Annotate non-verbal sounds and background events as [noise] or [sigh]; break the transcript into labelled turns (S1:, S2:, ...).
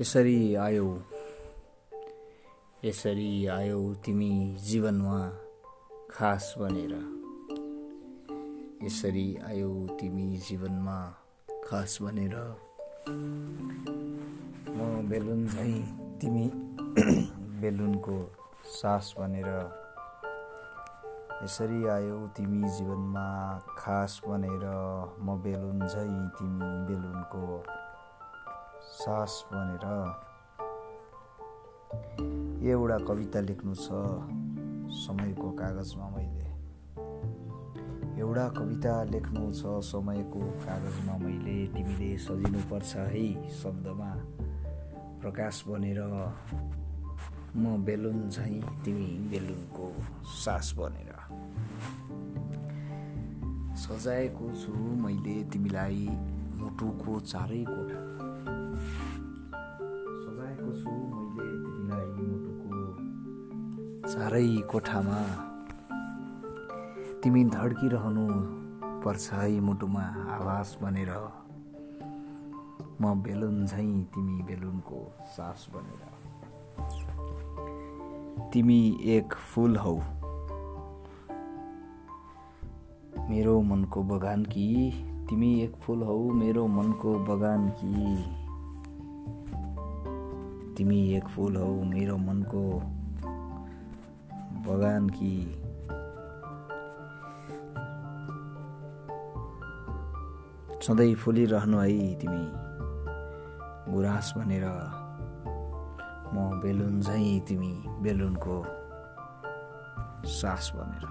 S1: यसरी आयौ। यसरी आयौ तिमी जीवनमा खास बनेर यसरी आयौ तिमी जीवनमा खास बनेर [clears throat] म बेलुन झैँ तिमी बेलुनको सास बनेर यसरी आयौ तिमी जीवनमा खास बनेर म बेलुन झैँ तिमी बेलुनको सास बनेर एउटा कविता लेख्नु छ समयको कागजमा मैले। एउटा कविता लेख्नु छ समयको कागजमा मैले। तिमीले सजिनुपर्छ है शब्दमा। प्रकाश बनेर म बेलुन झैँ तिमी बेलुनको सास बनेर सजाएको छु मैले तिमीलाई। मुटुको चारै चारै कोठामा। तिमी धड्किरहनु पर्छ है मुटुमा आवाज बनेर म बेलुन झैँ तिमी बेलुनको सास बनेर तिमी एक फुल हौ। मेरो मनको बगान कि? तिमी एक फुल हौ मेरो मनको बगान कि? तिमी एक फुल हौ मेरो मनको बगान कि सधैँ फुलिरहनु है तिमी गुराँस भनेर म बेलुन झैँ तिमी बेलुनको सास बनेर